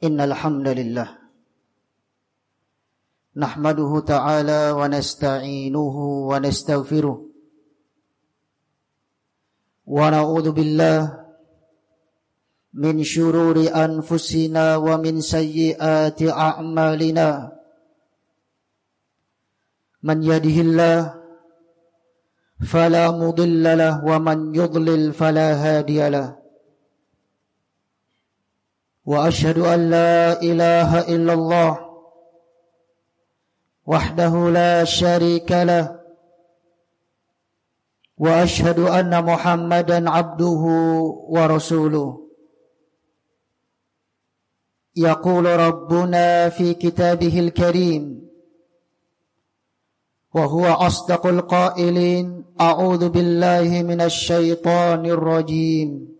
إن الحمد لله نحمده تعالى ونستعينه ونستغفره ونعوذ بالله من شرور أنفسنا ومن سيئات أعمالنا من يده الله فلا مضل له ومن يضلل فلا هادي له وأشهد أن لا إله إلا الله وحده لا شريك له وأشهد أن محمدا عبده ورسوله. يقول ربنا في كتابه الكريم وهو أصدق القائلين أعوذ بالله من الشيطان الرجيم.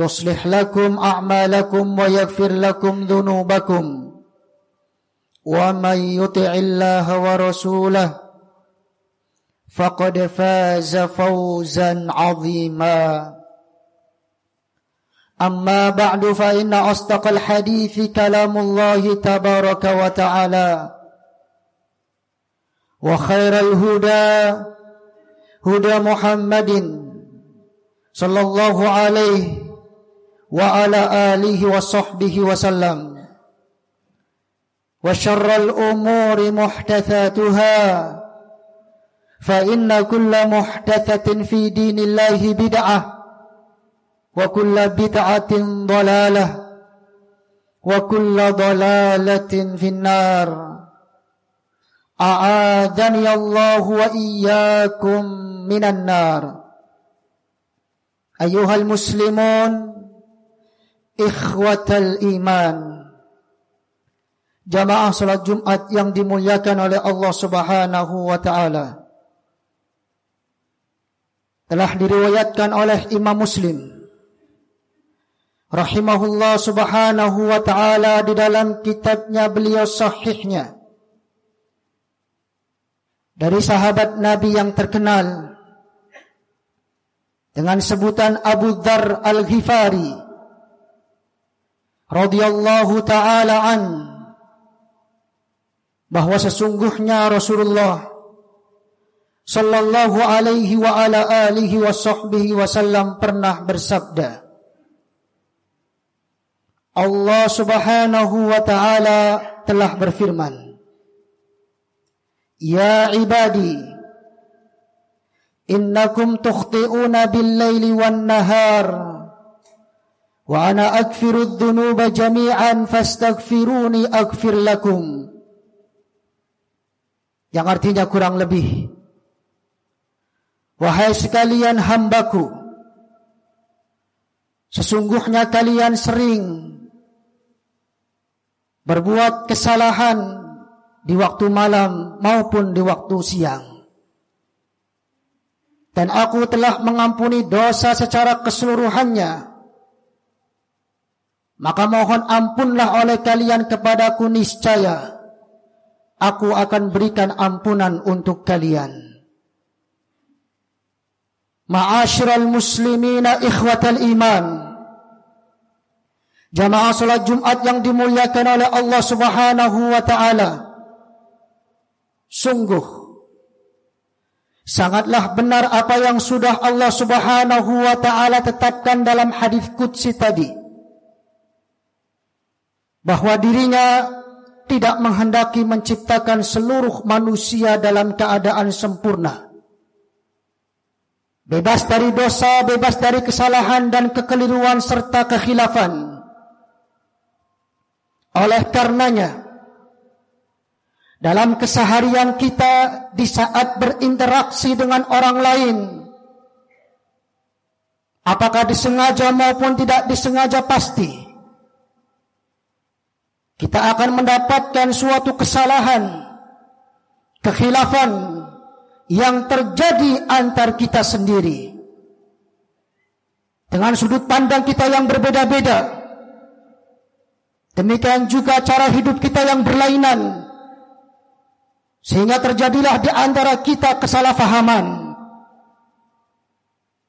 يصلح لكم أعمالكم ويغفر لكم ذنوبكم ومن يطع الله ورسوله فقد فاز فوزا عظيما أما بعد فإن أصدق الحديث كلام الله تبارك وتعالى وخير الهدى هدى محمد صلى الله عليه وعلى آله وصحبه وسلم. وشر الأمور محدثاتها فإن كل محدثة في دين الله بدعة وكل بدعة ضلالة وكل ضلالة في النار. أعاذني الله وإياكم من النار. أيها المسلمون ikhwatal iman. Jamaah salat Jumat yang dimuliakan oleh Allah Subhanahu wa taala. Telah diriwayatkan oleh Imam Muslim. Rahimahullah subhanahu wa taala di dalam kitabnya beliau sahihnya. Dari sahabat Nabi yang terkenal. Dengan sebutan Abu Dhar Al-Ghifari radhiyallahu taala an bahwa sesungguhnya Rasulullah sallallahu alaihi wa ala alihi wa sahbihi wasallam pernah bersabda Allah Subhanahu wa taala telah berfirman Ya ibadi innakum tukhti'una bil-laili wan-nahar Ana akfiru dhunuba jami'an fastaghfiruni aghfir lakum. Yang artinya kurang lebih. Wahai sekalian hambaku. Sesungguhnya kalian sering berbuat kesalahan di waktu malam maupun di waktu siang. Dan aku telah mengampuni dosa secara keseluruhannya maka mohon ampunlah oleh kalian kepadaku niscaya aku akan berikan ampunan untuk kalian. Ma'asyiral muslimina ikhwatal iman. Jamaah salat Jumat yang dimuliakan oleh Allah Subhanahu wa taala. Sungguh sangatlah benar apa yang sudah Allah Subhanahu wa taala tetapkan dalam hadis qudsi tadi bahwa dirinya tidak menghendaki menciptakan seluruh manusia dalam keadaan sempurna. Bebas dari dosa, bebas dari kesalahan dan kekeliruan serta kekhilafan. Oleh karenanya, dalam keseharian kita di saat berinteraksi dengan orang lain, apakah disengaja maupun tidak disengaja pasti, kita akan mendapatkan suatu kesalahan, kekhilafan yang terjadi antar kita sendiri. Dengan sudut pandang kita yang berbeda-beda. Demikian juga cara hidup kita yang berlainan. Sehingga terjadilah di antara kita kesalahfahaman.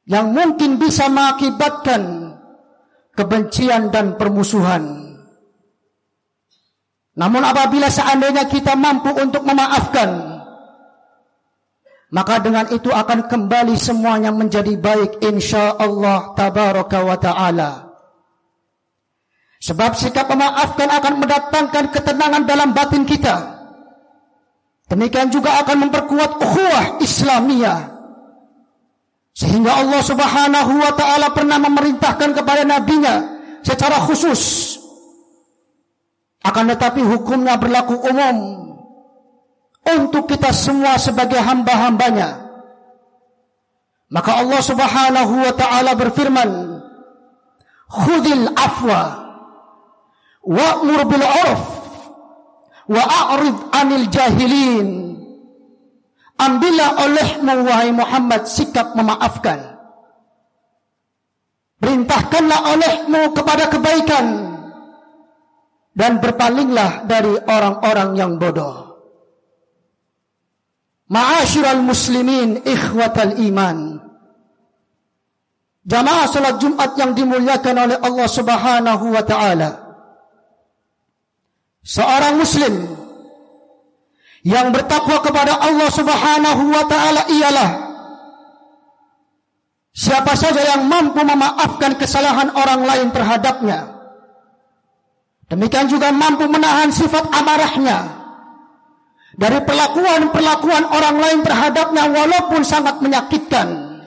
Yang mungkin bisa mengakibatkan kebencian dan permusuhan. Namun apabila seandainya kita mampu untuk memaafkan, maka dengan itu akan kembali semuanya menjadi baik insya Allah tabaraka wa ta'ala. Sebab sikap memaafkan akan mendatangkan ketenangan dalam batin kita. Demikian juga akan memperkuat ukhuwah Islamiyah. Sehingga Allah subhanahu wa ta'ala pernah memerintahkan kepada nabinya secara khusus akan tetapi hukumnya berlaku umum untuk kita semua sebagai hamba-hambanya. Maka Allah Subhanahu wa taala berfirman, "Khudil afwa wa'mur bil 'urf wa a'rid 'anil jahilin." Ambillah olehmu wahai Muhammad sikap memaafkan. Perintahkanlah olehmu kepada kebaikan dan berpalinglah dari orang-orang yang bodoh. Ma'asyiral muslimin ikhwatal iman. Jamaah salat Jumat yang dimuliakan oleh Allah Subhanahu wa taala. Seorang muslim yang bertakwa kepada Allah Subhanahu wa taala ialah siapa saja yang mampu memaafkan kesalahan orang lain terhadapnya Demikian juga mampu menahan sifat amarahnya dari perlakuan-perlakuan orang lain terhadapnya walaupun sangat menyakitkan.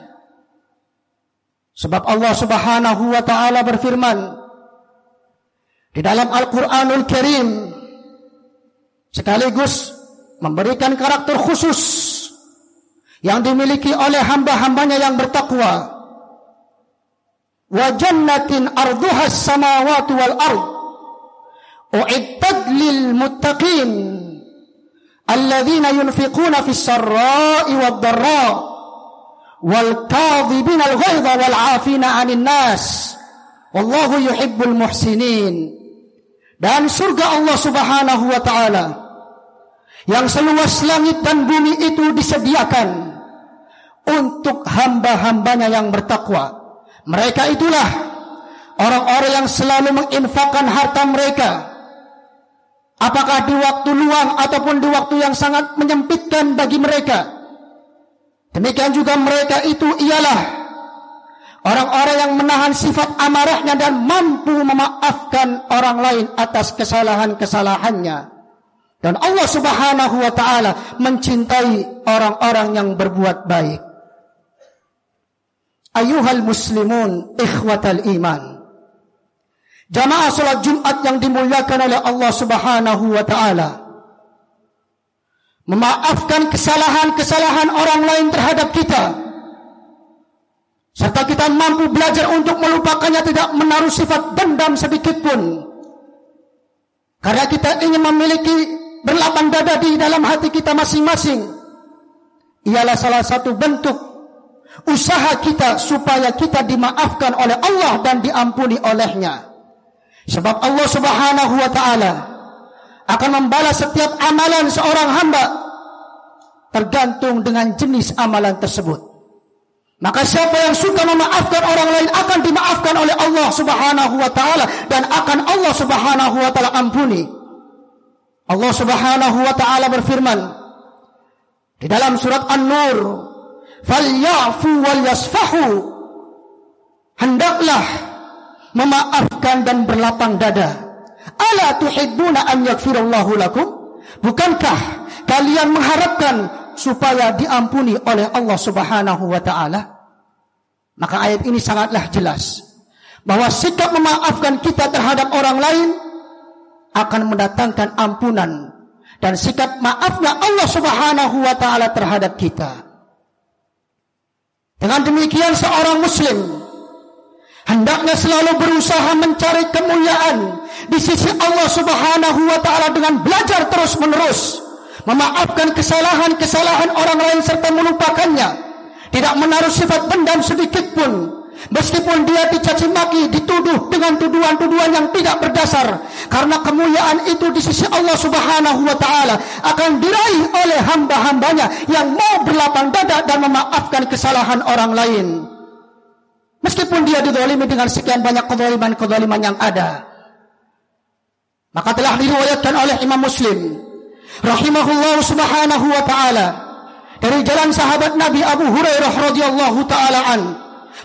Sebab Allah Subhanahu wa taala berfirman di dalam Al-Qur'anul Karim sekaligus memberikan karakter khusus yang dimiliki oleh hamba-hambanya yang bertakwa. Wa jannatin arduhas samawati wal ardh u'iddat lil muttaqin alladzina yunfiquna fis sarra'i wad dharra wal kadhibina al ghaidha wal 'afina 'anil nas wallahu yuhibbul muhsinin dan surga Allah Subhanahu wa taala yang seluas langit dan bumi itu disediakan untuk hamba-hambanya yang bertakwa. Mereka itulah orang-orang yang selalu menginfakkan harta mereka Apakah di waktu luang ataupun di waktu yang sangat menyempitkan bagi mereka. Demikian juga mereka itu ialah orang-orang yang menahan sifat amarahnya dan mampu memaafkan orang lain atas kesalahan-kesalahannya. Dan Allah Subhanahu wa taala mencintai orang-orang yang berbuat baik. Ayuhal muslimun ikhwatal iman. Jamaah salat Jumat yang dimuliakan oleh Allah Subhanahu wa taala. Memaafkan kesalahan-kesalahan orang lain terhadap kita. Serta kita mampu belajar untuk melupakannya tidak menaruh sifat dendam sedikit pun. Karena kita ingin memiliki berlapang dada di dalam hati kita masing-masing. Ialah salah satu bentuk usaha kita supaya kita dimaafkan oleh Allah dan diampuni olehnya. Sebab Allah Subhanahu wa taala akan membalas setiap amalan seorang hamba tergantung dengan jenis amalan tersebut. Maka siapa yang suka memaafkan orang lain akan dimaafkan oleh Allah Subhanahu wa taala dan akan Allah Subhanahu wa taala ampuni. Allah Subhanahu wa taala berfirman di dalam surat An-Nur, "Falyafu wal yasfahu." Hendaklah memaafkan dan berlapang dada Ala tuhibbuna an yaghfirallahu lakum? Bukankah kalian mengharapkan supaya diampuni oleh Allah Subhanahu wa taala? Maka ayat ini sangatlah jelas bahwa sikap memaafkan kita terhadap orang lain akan mendatangkan ampunan dan sikap maafnya Allah Subhanahu wa taala terhadap kita. Dengan demikian seorang muslim hendaknya selalu berusaha mencari kemuliaan di sisi Allah Subhanahu wa taala dengan belajar terus-menerus memaafkan kesalahan-kesalahan orang lain serta melupakannya. Tidak menaruh sifat dendam sedikit pun meskipun dia dicaci maki dituduh dengan tuduhan-tuduhan yang tidak berdasar karena kemuliaan itu di sisi Allah Subhanahu wa taala akan diraih oleh hamba-hambanya yang mau berlapang dada dan memaafkan kesalahan orang lain meskipun dia didolimi dengan sekian banyak kedoliman-kedoliman yang ada maka telah diriwayatkan oleh Imam Muslim rahimahullah subhanahu wa ta'ala dari jalan sahabat Nabi Abu Hurairah radhiyallahu taala an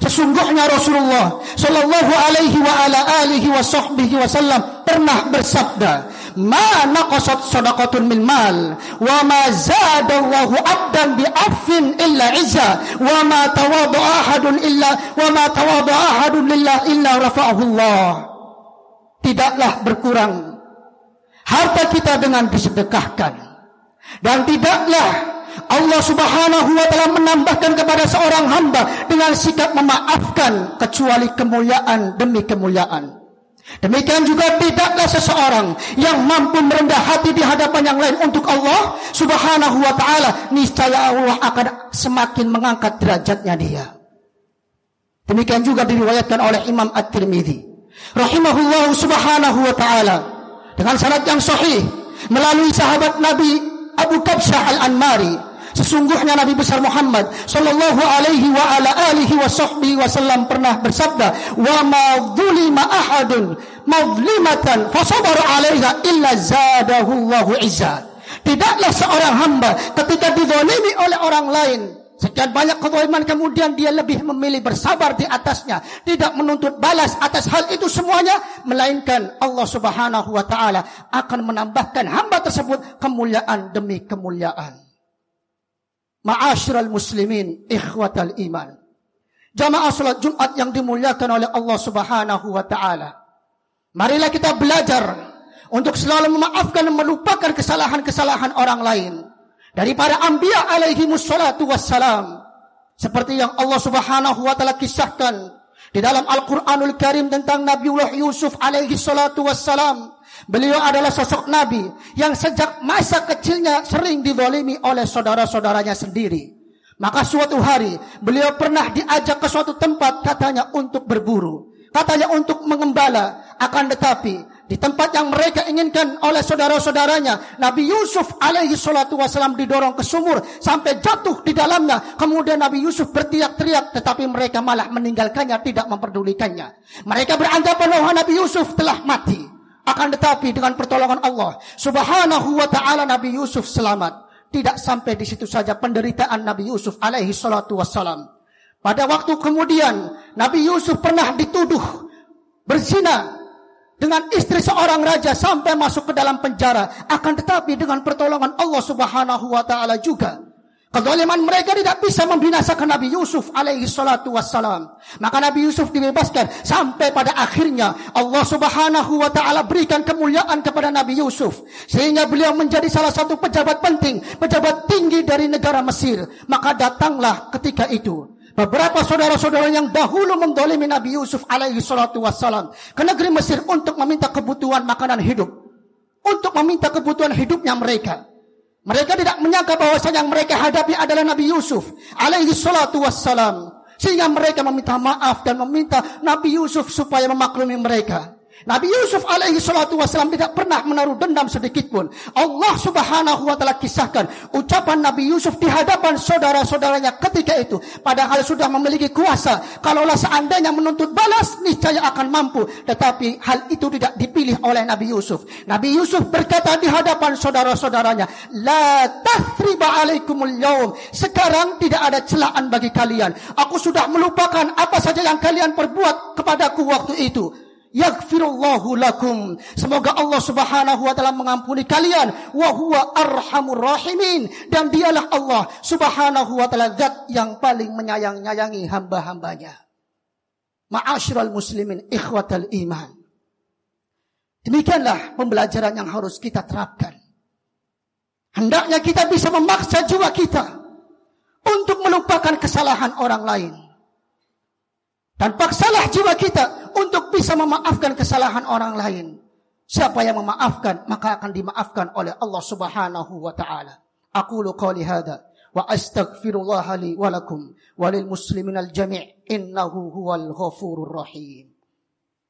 sesungguhnya Rasulullah sallallahu alaihi wa ala alihi wa sahbihi wasallam pernah bersabda ma naqasat sadaqatun min mal wa ma zada Allahu 'abdan bi affin illa izza wa ma tawadda'a ahadun illa wa ma tawadda'a ahadun lillah illa rafa'ahu Allah tidaklah berkurang harta kita dengan disedekahkan dan tidaklah Allah Subhanahu wa taala menambahkan kepada seorang hamba dengan sikap memaafkan kecuali kemuliaan demi kemuliaan. Demikian juga tidaklah seseorang yang mampu merendah hati di hadapan yang lain untuk Allah Subhanahu wa taala, niscaya Allah akan semakin mengangkat derajatnya dia. Demikian juga diriwayatkan oleh Imam At-Tirmizi rahimahullah subhanahu wa taala dengan sanad yang sahih melalui sahabat Nabi Abu Kabsyah Al-Anmari Sesungguhnya Nabi besar Muhammad sallallahu alaihi wa ala alihi wa sahbihi wasallam pernah bersabda, "Wa ma dzulima ahadun mazlimatan fasabar 'alaiha illa zadahu Allahu 'izza." Tidaklah seorang hamba ketika dizalimi oleh orang lain Sekian banyak kezaliman kemudian dia lebih memilih bersabar di atasnya, tidak menuntut balas atas hal itu semuanya, melainkan Allah Subhanahu wa taala akan menambahkan hamba tersebut kemuliaan demi kemuliaan. Ma'asyiral muslimin, ikhwatal iman. Jamaah salat Jumat yang dimuliakan oleh Allah Subhanahu wa taala. Marilah kita belajar untuk selalu memaafkan dan melupakan kesalahan-kesalahan orang lain. Dari para anbiya alaihi wassalatu wassalam. Seperti yang Allah Subhanahu wa taala kisahkan di dalam Al-Qur'anul Karim tentang Nabiullah Yusuf alaihi salatu wassalam Beliau adalah sosok Nabi yang sejak masa kecilnya sering didolimi oleh saudara-saudaranya sendiri. Maka suatu hari beliau pernah diajak ke suatu tempat katanya untuk berburu. Katanya untuk mengembala. Akan tetapi di tempat yang mereka inginkan oleh saudara-saudaranya. Nabi Yusuf alaihi salatu wasalam didorong ke sumur sampai jatuh di dalamnya. Kemudian Nabi Yusuf berteriak-teriak tetapi mereka malah meninggalkannya tidak memperdulikannya. Mereka beranggapan bahwa Nabi Yusuf telah mati. Akan tetapi dengan pertolongan Allah subhanahu wa ta'ala Nabi Yusuf selamat. Tidak sampai di situ saja penderitaan Nabi Yusuf alaihi salatu wassalam. Pada waktu kemudian Nabi Yusuf pernah dituduh berzina dengan istri seorang raja sampai masuk ke dalam penjara. Akan tetapi dengan pertolongan Allah subhanahu wa ta'ala juga Kezaliman mereka tidak bisa membinasakan Nabi Yusuf alaihi salatu wassalam. Maka Nabi Yusuf dibebaskan sampai pada akhirnya Allah subhanahu wa ta'ala berikan kemuliaan kepada Nabi Yusuf. Sehingga beliau menjadi salah satu pejabat penting, pejabat tinggi dari negara Mesir. Maka datanglah ketika itu. Beberapa saudara-saudara yang dahulu mendolimi Nabi Yusuf alaihi salatu wassalam. Ke negeri Mesir untuk meminta kebutuhan makanan hidup. Untuk meminta kebutuhan hidupnya mereka. Mereka tidak menyangka bahwa yang mereka hadapi adalah Nabi Yusuf alaihi salatu wassalam. Sehingga mereka meminta maaf dan meminta Nabi Yusuf supaya memaklumi mereka. Nabi Yusuf alaihi salatu wasallam tidak pernah menaruh dendam sedikit pun. Allah subhanahu wa ta'ala kisahkan ucapan Nabi Yusuf di hadapan saudara-saudaranya ketika itu. Padahal sudah memiliki kuasa. Kalaulah seandainya menuntut balas, niscaya akan mampu. Tetapi hal itu tidak dipilih oleh Nabi Yusuf. Nabi Yusuf berkata di hadapan saudara-saudaranya, La tathriba alaikumul yaum. Sekarang tidak ada celaan bagi kalian. Aku sudah melupakan apa saja yang kalian perbuat kepadaku waktu itu. Yaghfirullahu lakum. Semoga Allah Subhanahu wa taala mengampuni kalian wa huwa arhamur rahimin dan dialah Allah Subhanahu wa taala zat yang paling menyayang-nyayangi hamba-hambanya. Ma'asyiral muslimin ikhwatal iman. Demikianlah pembelajaran yang harus kita terapkan. Hendaknya kita bisa memaksa jiwa kita untuk melupakan kesalahan orang lain. Dan paksalah jiwa kita untuk bisa memaafkan kesalahan orang lain. Siapa yang memaafkan, maka akan dimaafkan oleh Allah Subhanahu wa taala. Aku qouli hadza wa astaghfirullah li wa lakum muslimin al jami' innahu huwal ghafurur rahim.